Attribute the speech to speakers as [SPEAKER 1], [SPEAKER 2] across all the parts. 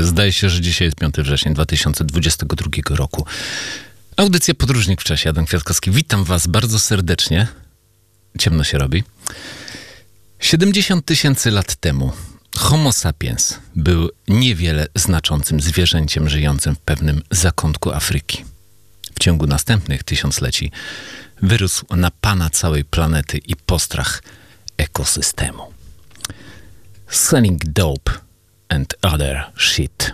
[SPEAKER 1] Zdaje się, że dzisiaj jest 5 września 2022 roku. Audycja Podróżnik w czasie. Adam Kwiatkowski. Witam was bardzo serdecznie. Ciemno się robi. 70 tysięcy lat temu Homo sapiens był niewiele znaczącym zwierzęciem żyjącym w pewnym zakątku Afryki. W ciągu następnych tysiącleci wyrósł na pana całej planety i postrach ekosystemu. Selling dope and other shit.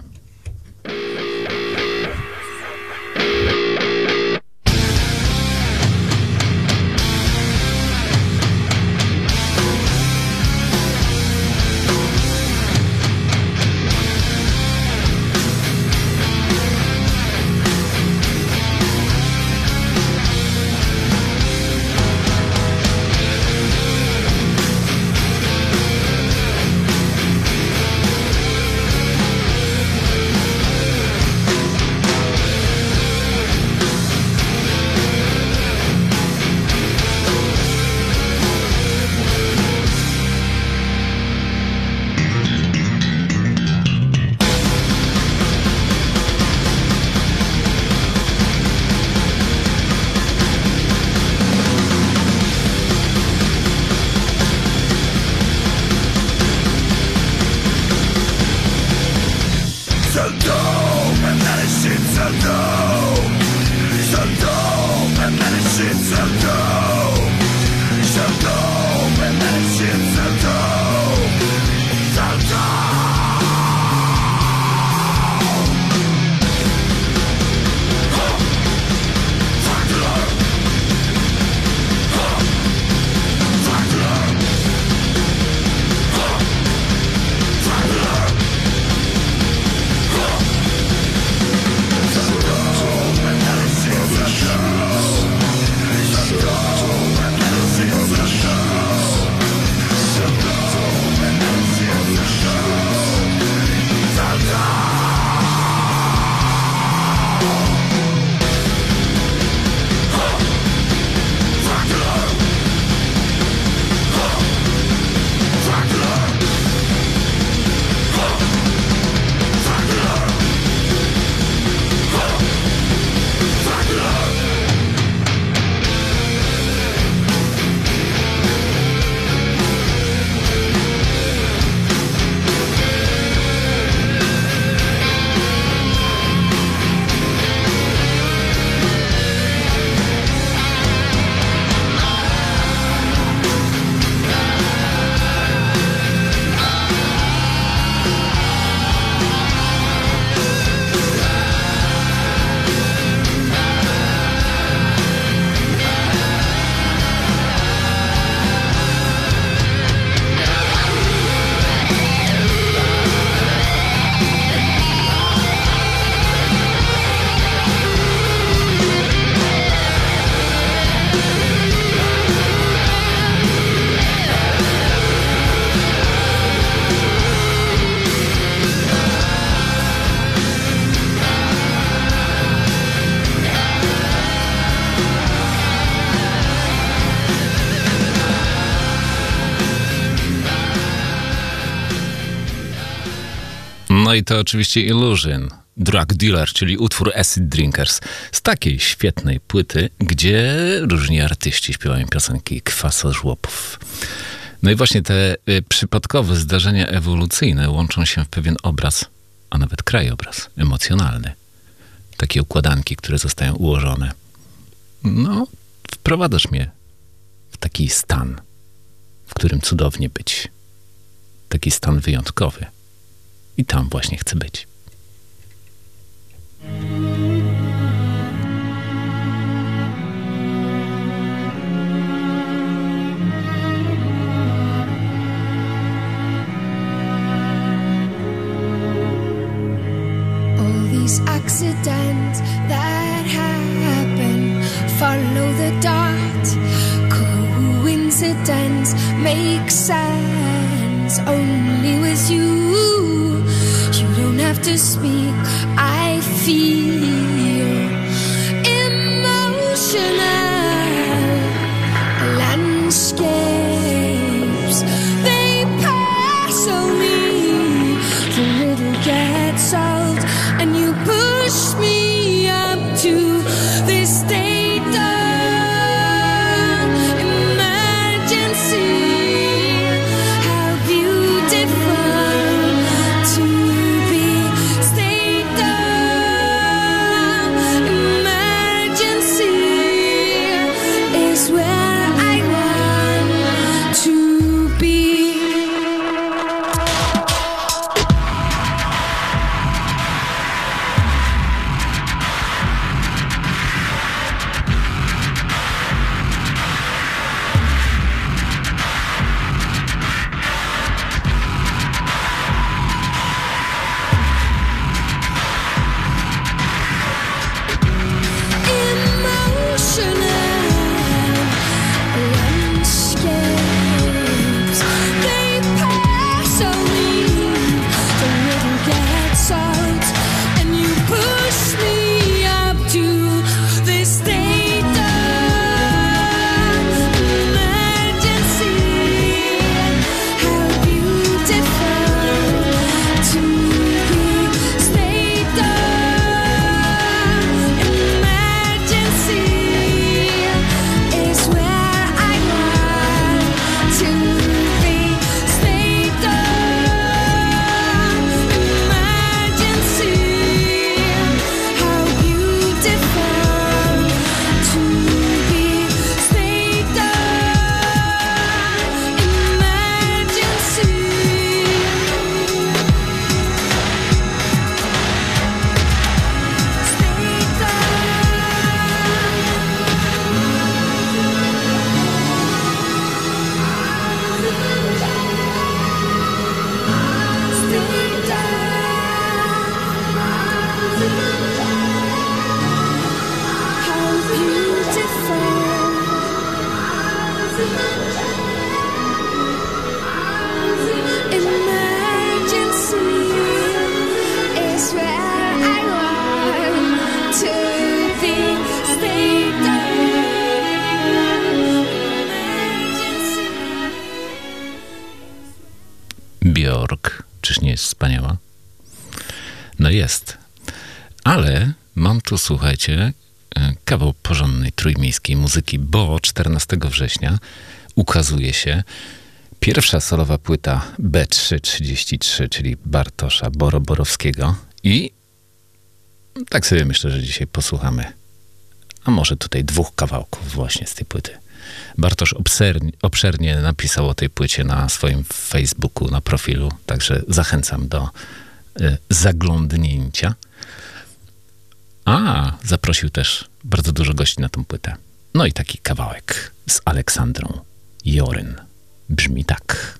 [SPEAKER 1] No i to oczywiście Illusion, Drug Dealer, czyli utwór Acid Drinkers. Z takiej świetnej płyty, gdzie różni artyści śpiewają piosenki kwasożłopów. No i właśnie te y, przypadkowe zdarzenia ewolucyjne łączą się w pewien obraz, a nawet krajobraz emocjonalny. Takie układanki, które zostają ułożone. No, wprowadzasz mnie w taki stan, w którym cudownie być. Taki stan wyjątkowy. I tam właśnie chcę być.
[SPEAKER 2] All these accidents that happen follow the dot. Coincidence makes sense only with you. Have to speak. I feel Ale mam tu, słuchajcie, e, kawał porządnej trójmiejskiej muzyki, bo 14 września ukazuje się pierwsza solowa płyta B333, czyli Bartosza Boroborowskiego i tak sobie myślę, że dzisiaj posłuchamy, a może tutaj dwóch kawałków właśnie z tej płyty. Bartosz obszernie napisał o tej płycie na swoim Facebooku, na profilu, także zachęcam do y, zaglądnięcia. A, zaprosił też bardzo dużo gości na tą płytę. No i taki kawałek z Aleksandrą Joryn. Brzmi tak.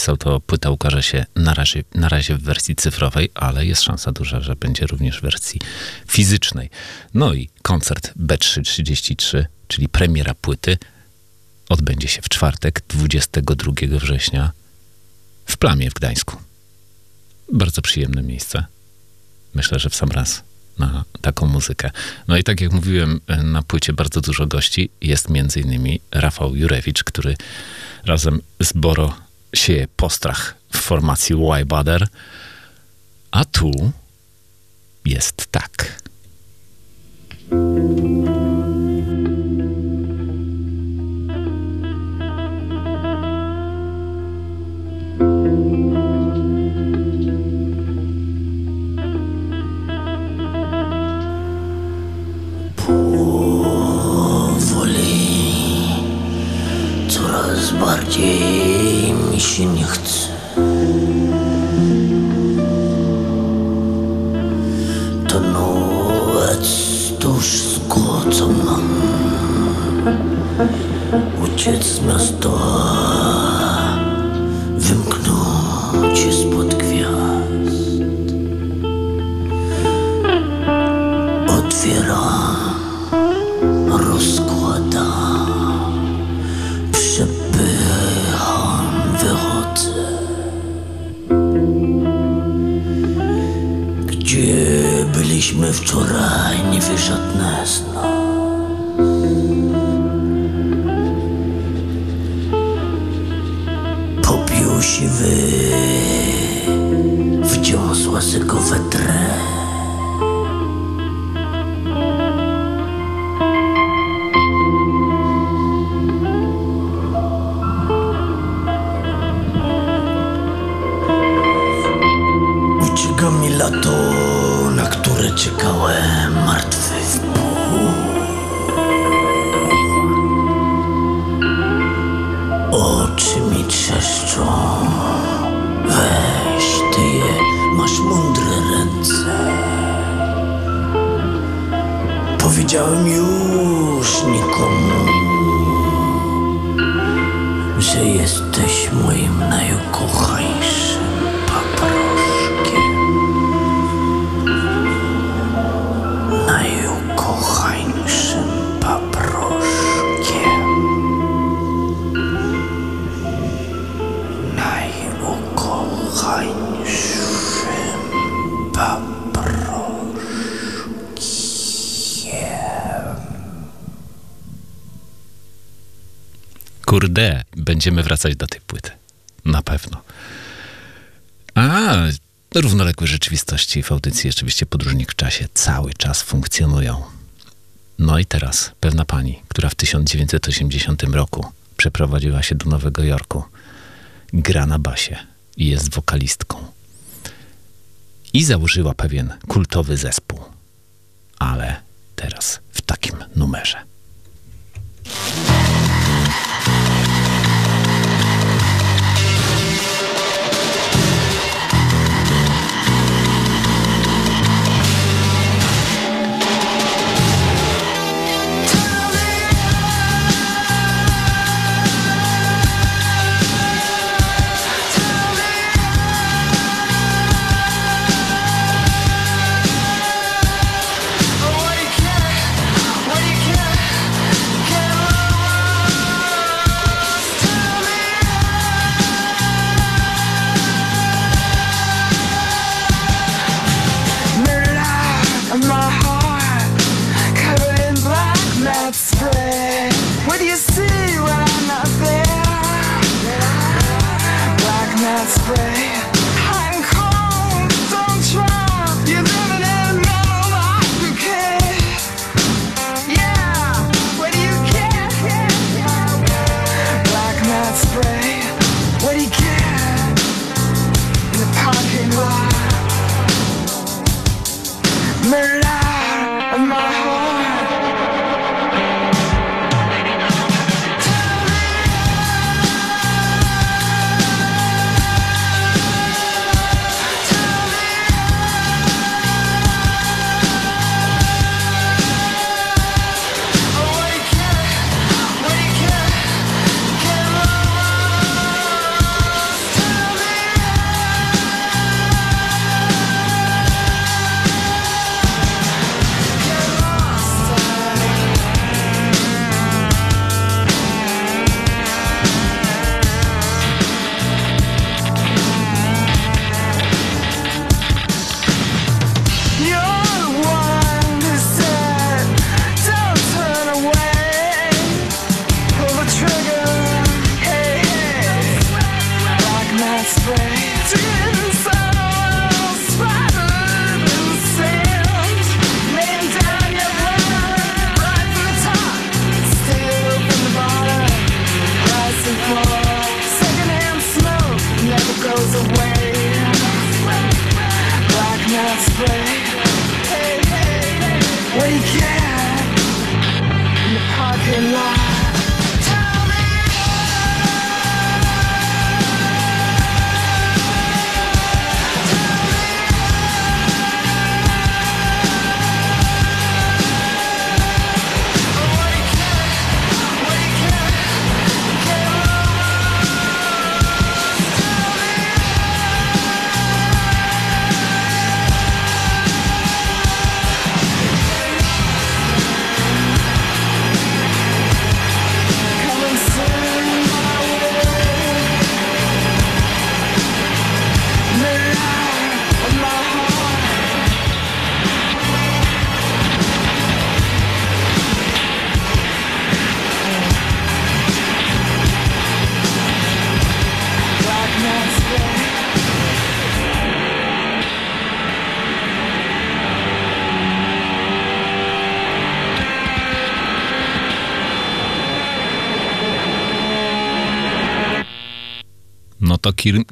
[SPEAKER 1] Co Bartosz pisał, to płyta ukaże się na razie, na razie w wersji cyfrowej, ale jest szansa duża, że będzie również w wersji fizycznej. No i koncert B333, czyli premiera płyty, odbędzie się w czwartek, 22 września w Plamie w Gdańsku. Bardzo przyjemne miejsce. Myślę, że w sam raz na taką muzykę. No i tak jak mówiłem, na płycie bardzo dużo gości. Jest między innymi Rafał Jurewicz, który razem z Boro sieje postrach w formacji Y-Bader. A tu jest tak.
[SPEAKER 3] bardziej mi się nie chce. To noc tuż zgłodzą nam uciec z miasta, wymknąć Gdzie byliśmy wczoraj, nie wie żadne z nas Popił siwy Wdziosła se go wetrę Ucieka mi lato, czekałem martwy w pół. Oczy mi trzeszczą, weź ty je, masz mądre ręce. Powiedziałem już nikomu, że jesteś moim najukochańszym
[SPEAKER 1] Kurde, będziemy wracać do tej płyty. Na pewno. A, równoległe rzeczywistości w audycji oczywiście Podróżnik w czasie cały czas funkcjonują. No i teraz pewna pani, która w 1980 roku przeprowadziła się do Nowego Jorku, gra na basie i jest wokalistką. I założyła pewien kultowy zespół. Ale teraz w takim numerze.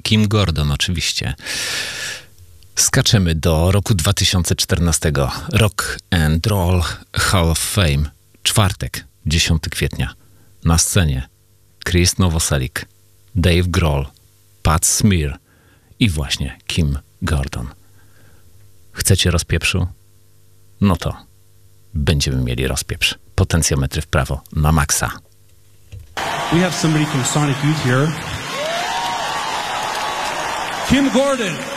[SPEAKER 1] Kim, Gordon oczywiście. Skaczemy do roku 2014. Rock and Roll Hall of Fame. Czwartek, 10 kwietnia. Na scenie Chris Novoselic, Dave Grohl, Pat Smear i właśnie Kim Gordon. Chcecie rozpieprzu? No to będziemy mieli rozpieprz. Potencjometry w prawo na maksa.
[SPEAKER 4] We have somebody from Sonic Youth here. Kim Gordon.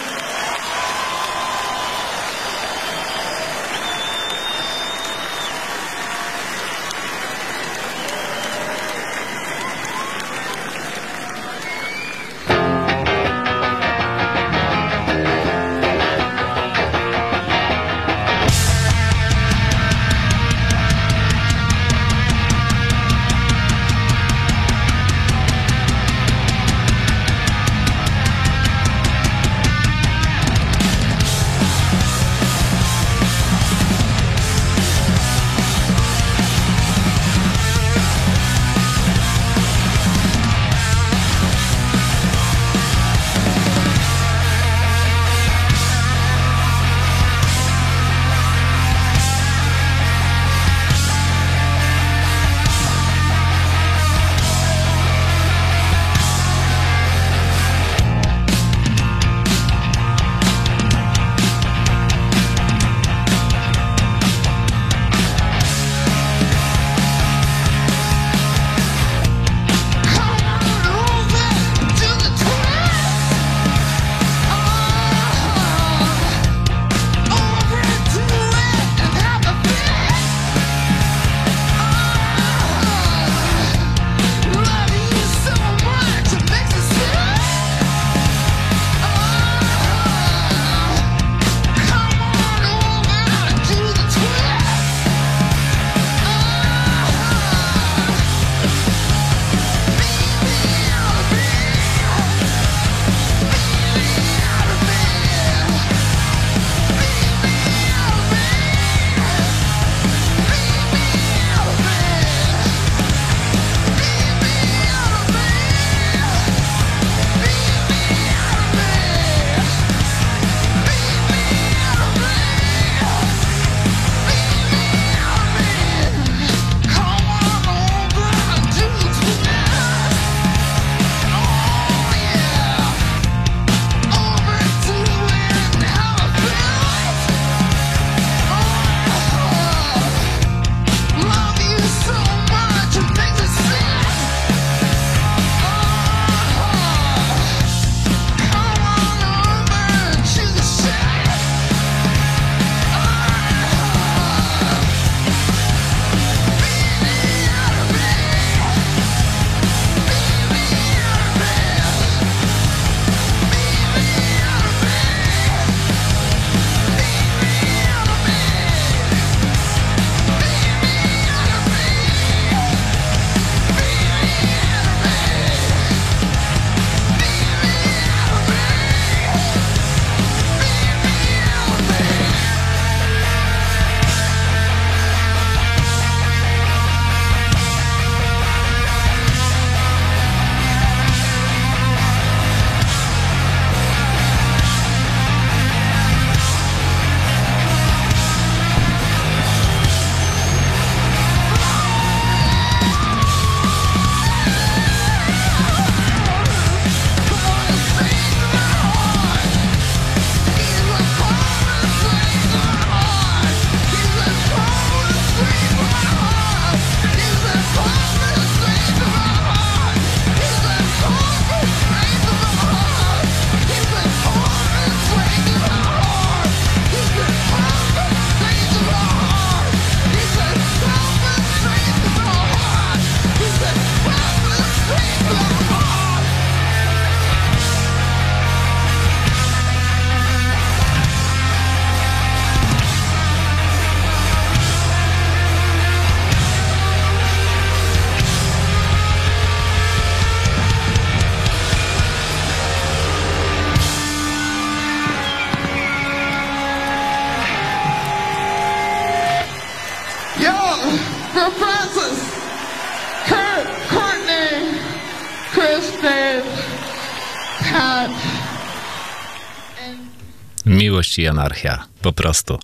[SPEAKER 1] Miłość i anarchia, po prostu.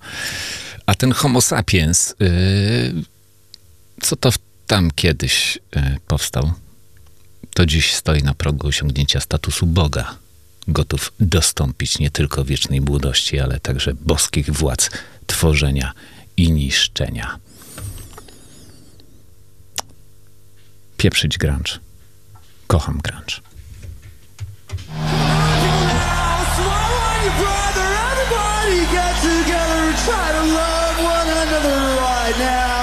[SPEAKER 1] A ten Homo sapiens, yy, co to tam kiedyś yy, powstał, to dziś stoi na progu osiągnięcia statusu Boga. Gotów dostąpić nie tylko wiecznej młodości, ale także boskich władz tworzenia i niszczenia. Pieprzyć grunge. Kocham grunge.
[SPEAKER 4] Try to love one another right now.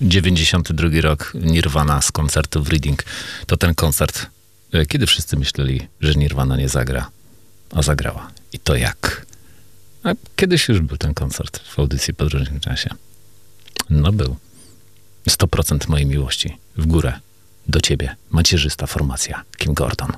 [SPEAKER 1] 92 rok Nirvana z koncertu w Reading. To ten koncert, e, kiedy wszyscy myśleli, że Nirvana nie zagra, a zagrała. I to jak? A kiedyś już był ten koncert w audycji Podróżnym Czasie. No był. 100% mojej miłości. W górę. Do ciebie. Macierzysta formacja. Kim Gordon.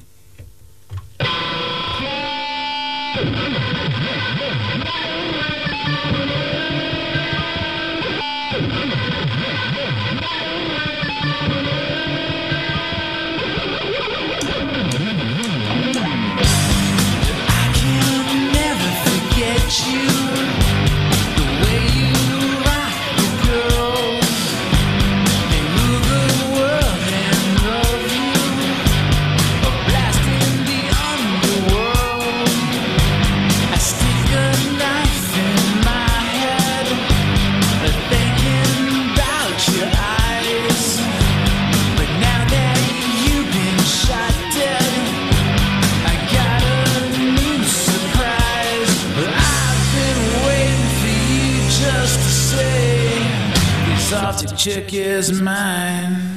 [SPEAKER 4] Chick is mine.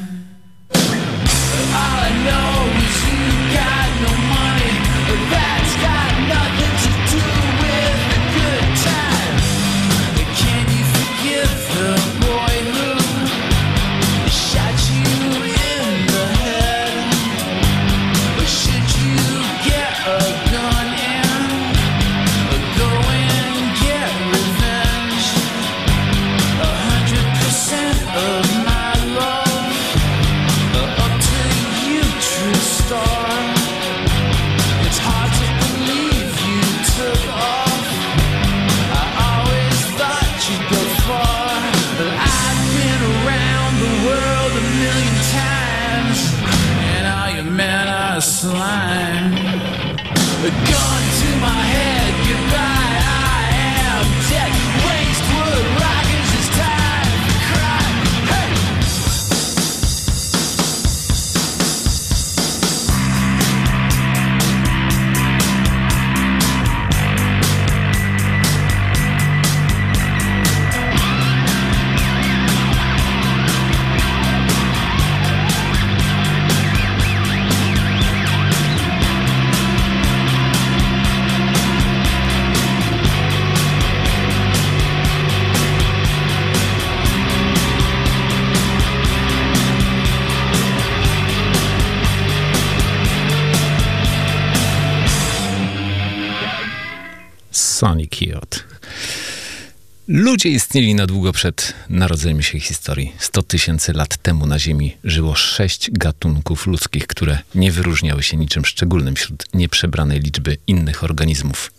[SPEAKER 1] Ludzie istnieli na długo przed narodzeniem się historii. 100 tysięcy lat temu na Ziemi żyło sześć gatunków ludzkich, które nie wyróżniały się niczym szczególnym wśród nieprzebranej liczby innych organizmów.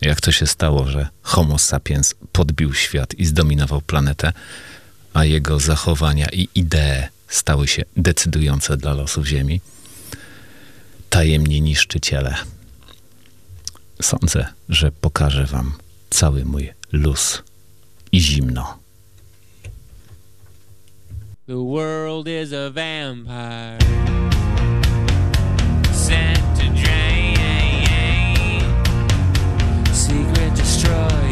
[SPEAKER 1] Jak to się stało, że Homo sapiens podbił świat i zdominował planetę, a jego zachowania i idee stały się decydujące dla losów Ziemi? Tajemni niszczyciele. Sądzę, że pokażę Wam cały mój luz i zimno.
[SPEAKER 5] The world is a vampire. Sent to drain. Secret
[SPEAKER 1] destroyed.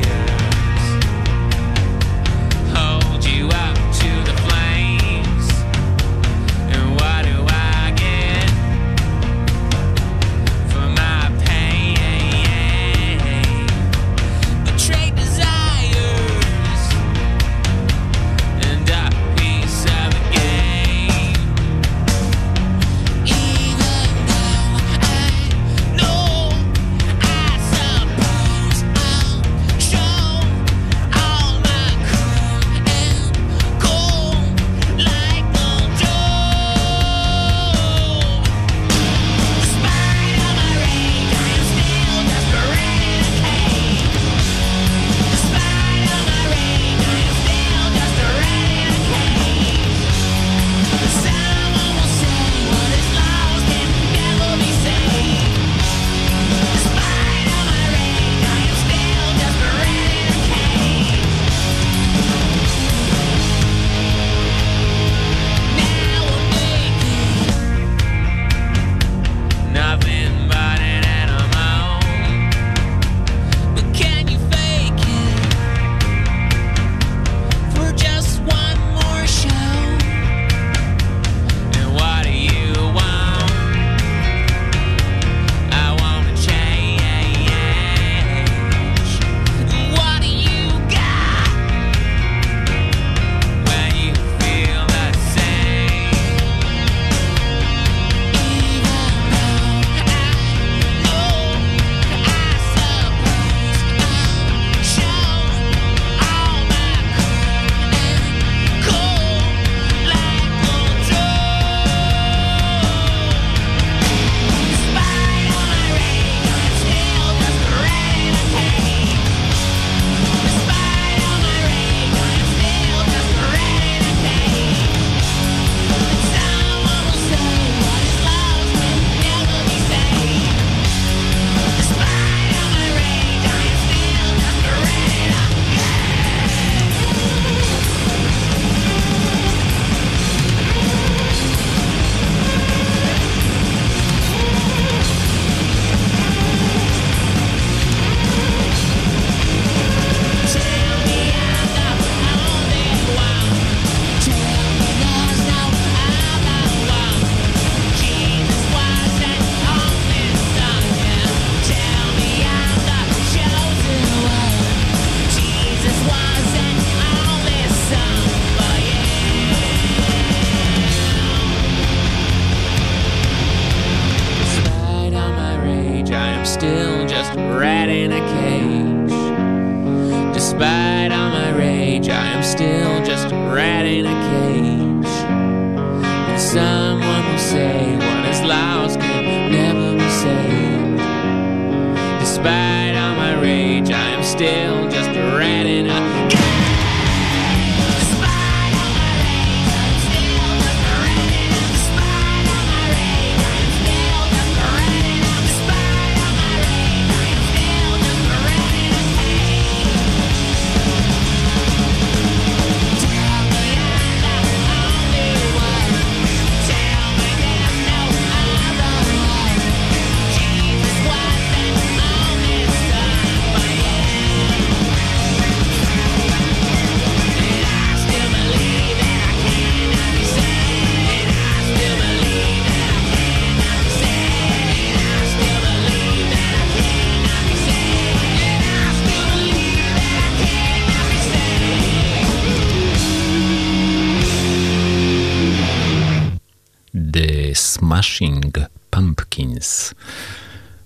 [SPEAKER 1] Smashing Pumpkins.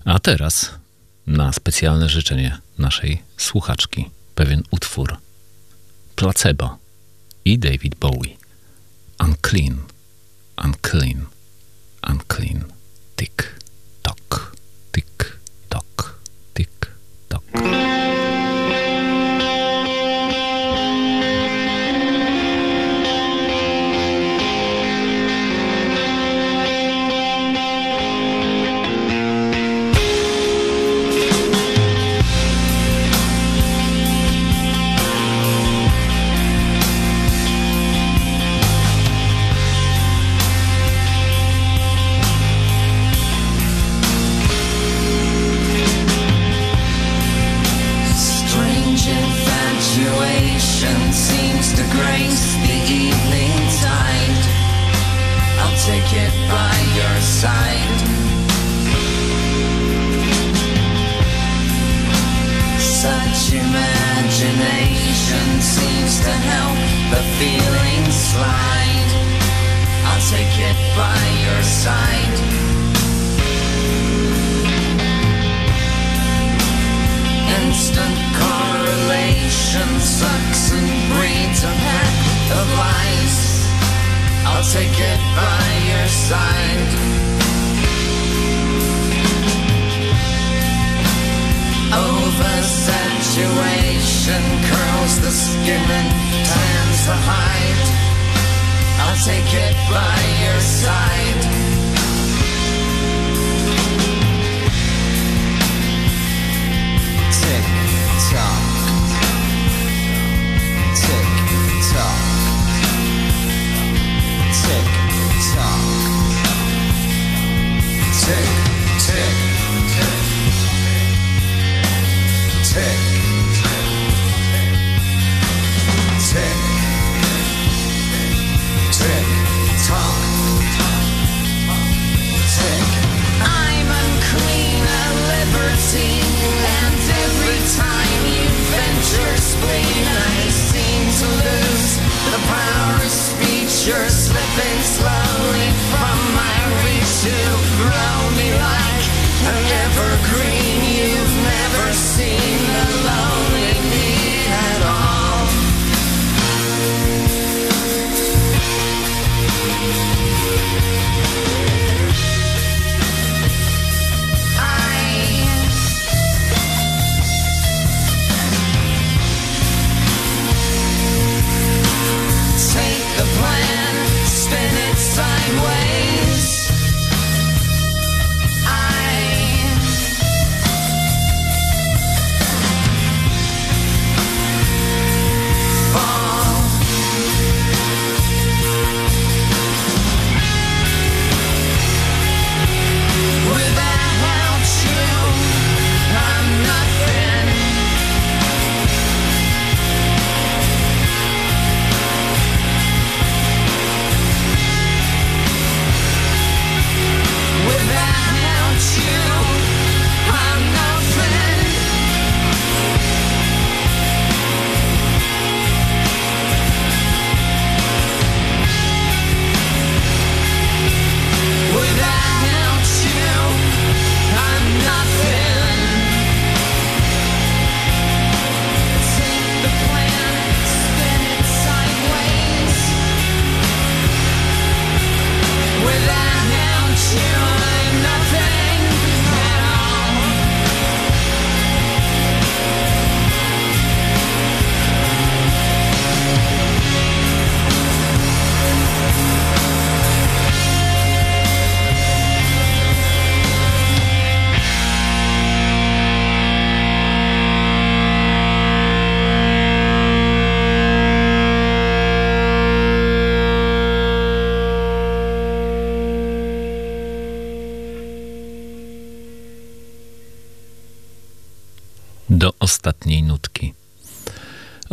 [SPEAKER 1] A teraz na specjalne życzenie naszej słuchaczki pewien utwór Placebo i David Bowie. Unclean, unclean, unclean. Tick,
[SPEAKER 5] Oversaturation curls the skin and tans the hide. I'll take it by your side. Tick tock. Tick tock. Tick tock. Tick tick. Tick. Tick. You spleen, I seem to lose the power of speech. You're slipping slowly from my reach grow me like evergreen.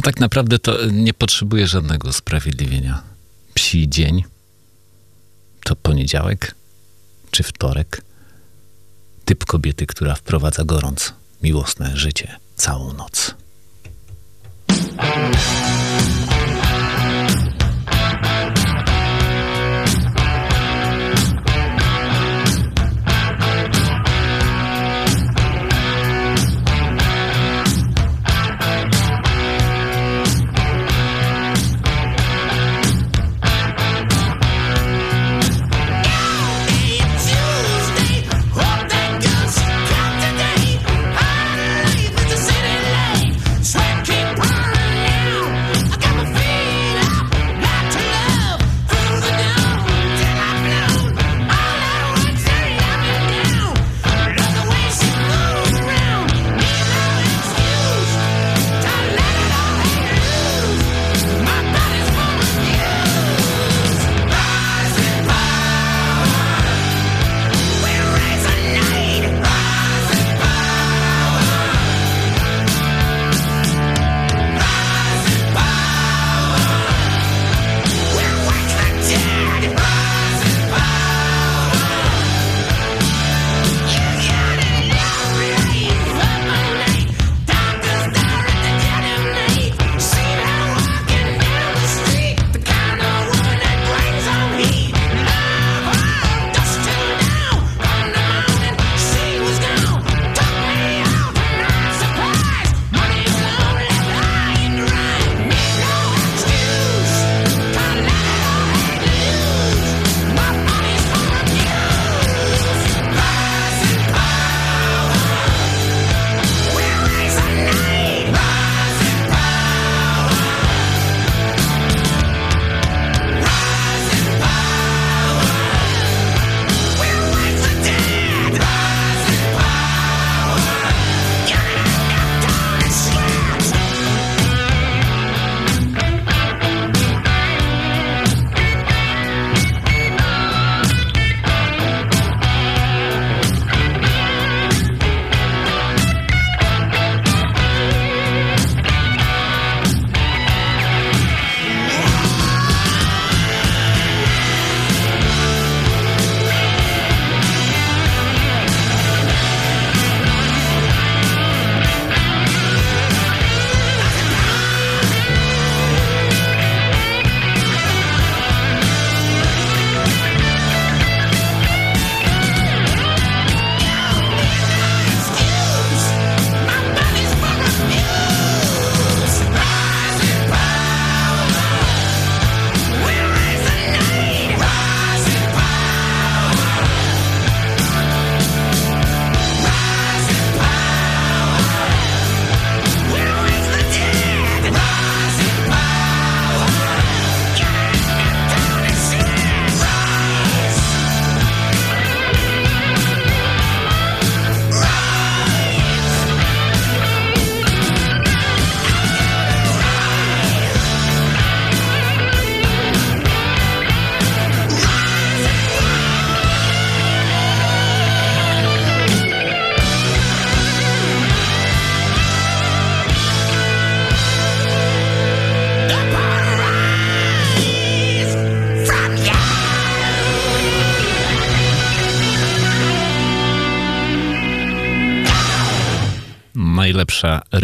[SPEAKER 1] Tak naprawdę to nie potrzebuje żadnego usprawiedliwienia. Psi dzień to poniedziałek czy wtorek. Typ kobiety, która wprowadza gorąc miłosne życie całą noc.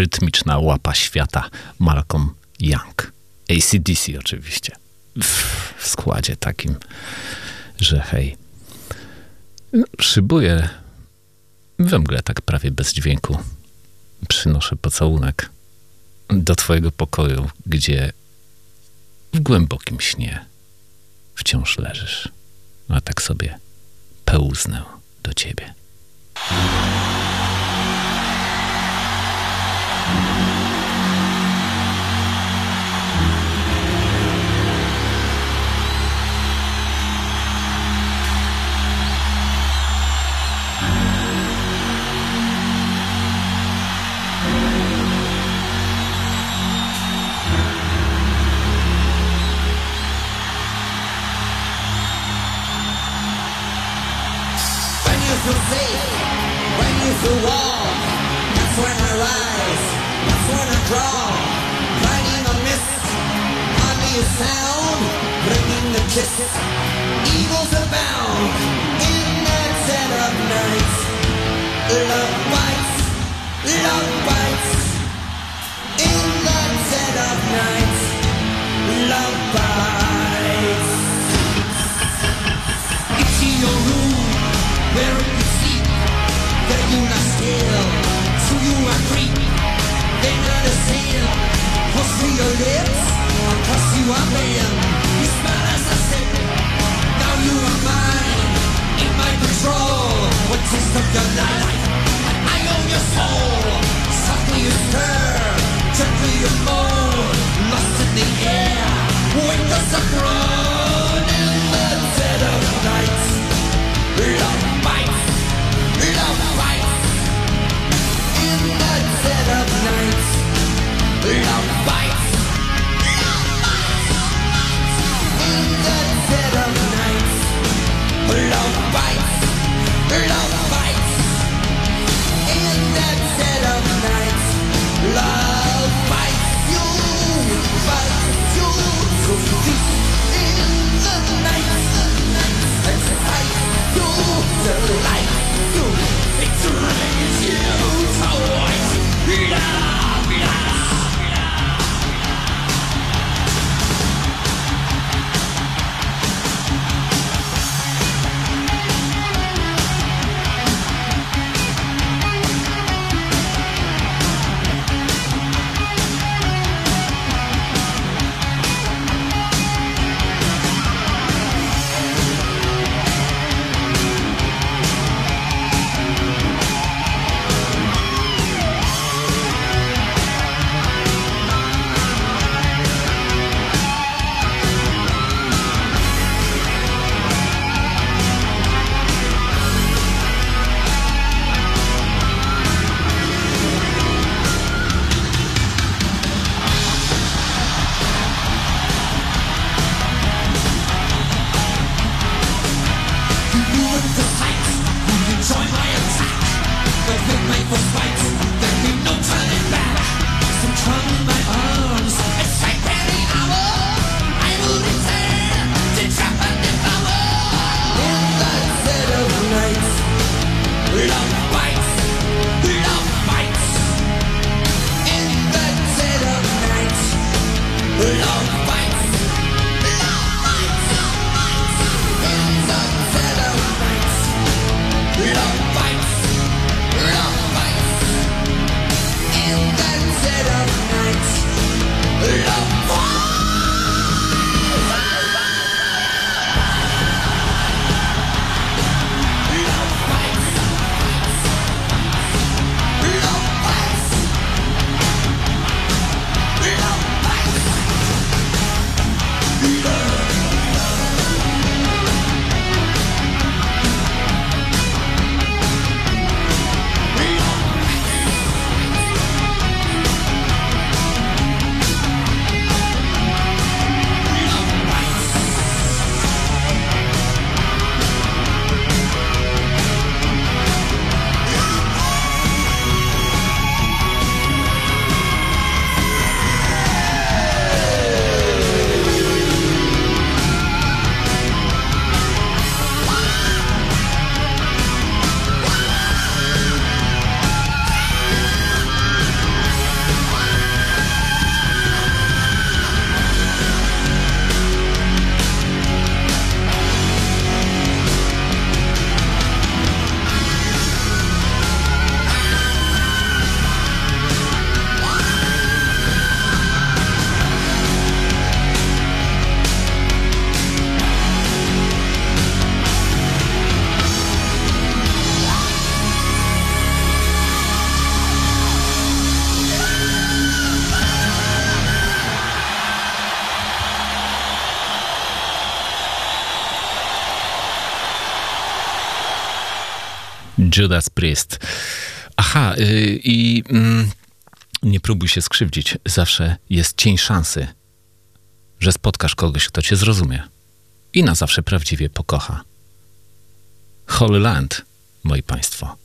[SPEAKER 6] rytmiczna łapa świata Malcolm Young. ACDC oczywiście. W składzie takim, że hej, no, szybuję we mgle tak prawie bez dźwięku. Przynoszę pocałunek do twojego pokoju, gdzie w głębokim śnie wciąż leżysz, a tak sobie pełznę do ciebie.
[SPEAKER 7] It's Victory is you to white. Yeah.
[SPEAKER 6] Judas Priest. Aha, y, i mm, nie próbuj się skrzywdzić. Zawsze jest cień szansy, że spotkasz kogoś, kto cię zrozumie i na zawsze prawdziwie pokocha. Holy Land, moi państwo.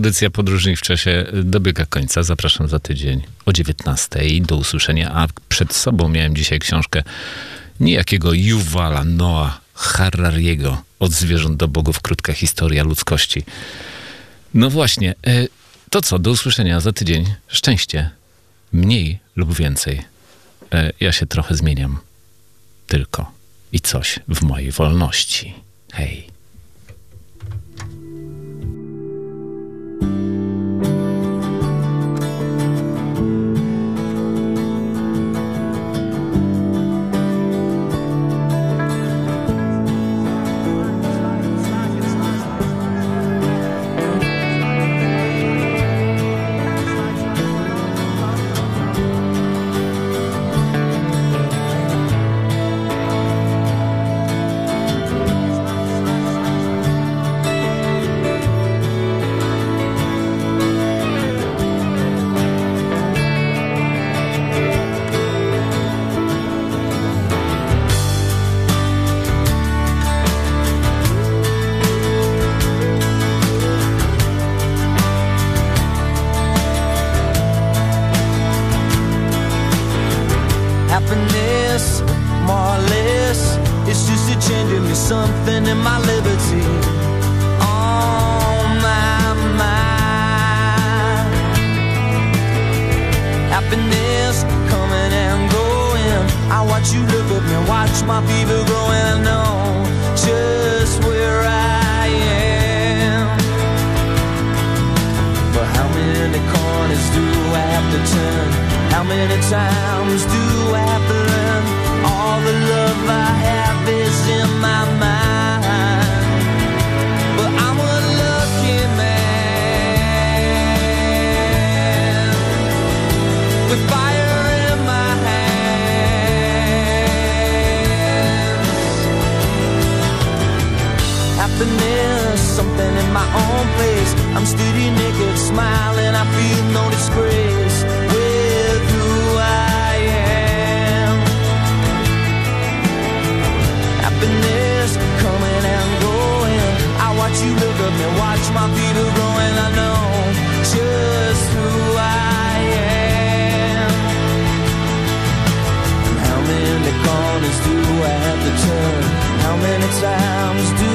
[SPEAKER 6] Audycja Podróżni w czasie dobiega końca. Zapraszam za tydzień o 19 do usłyszenia. A przed sobą miałem dzisiaj książkę niejakiego Yuvala Noah Harariego Od zwierząt do bogów. Krótka historia ludzkości. No właśnie. e, To co? Do usłyszenia za tydzień. Szczęście. Mniej lub więcej. E, Ja się trochę zmieniam. Tylko. I coś w mojej wolności. Hej.
[SPEAKER 8] you Turn? How many times do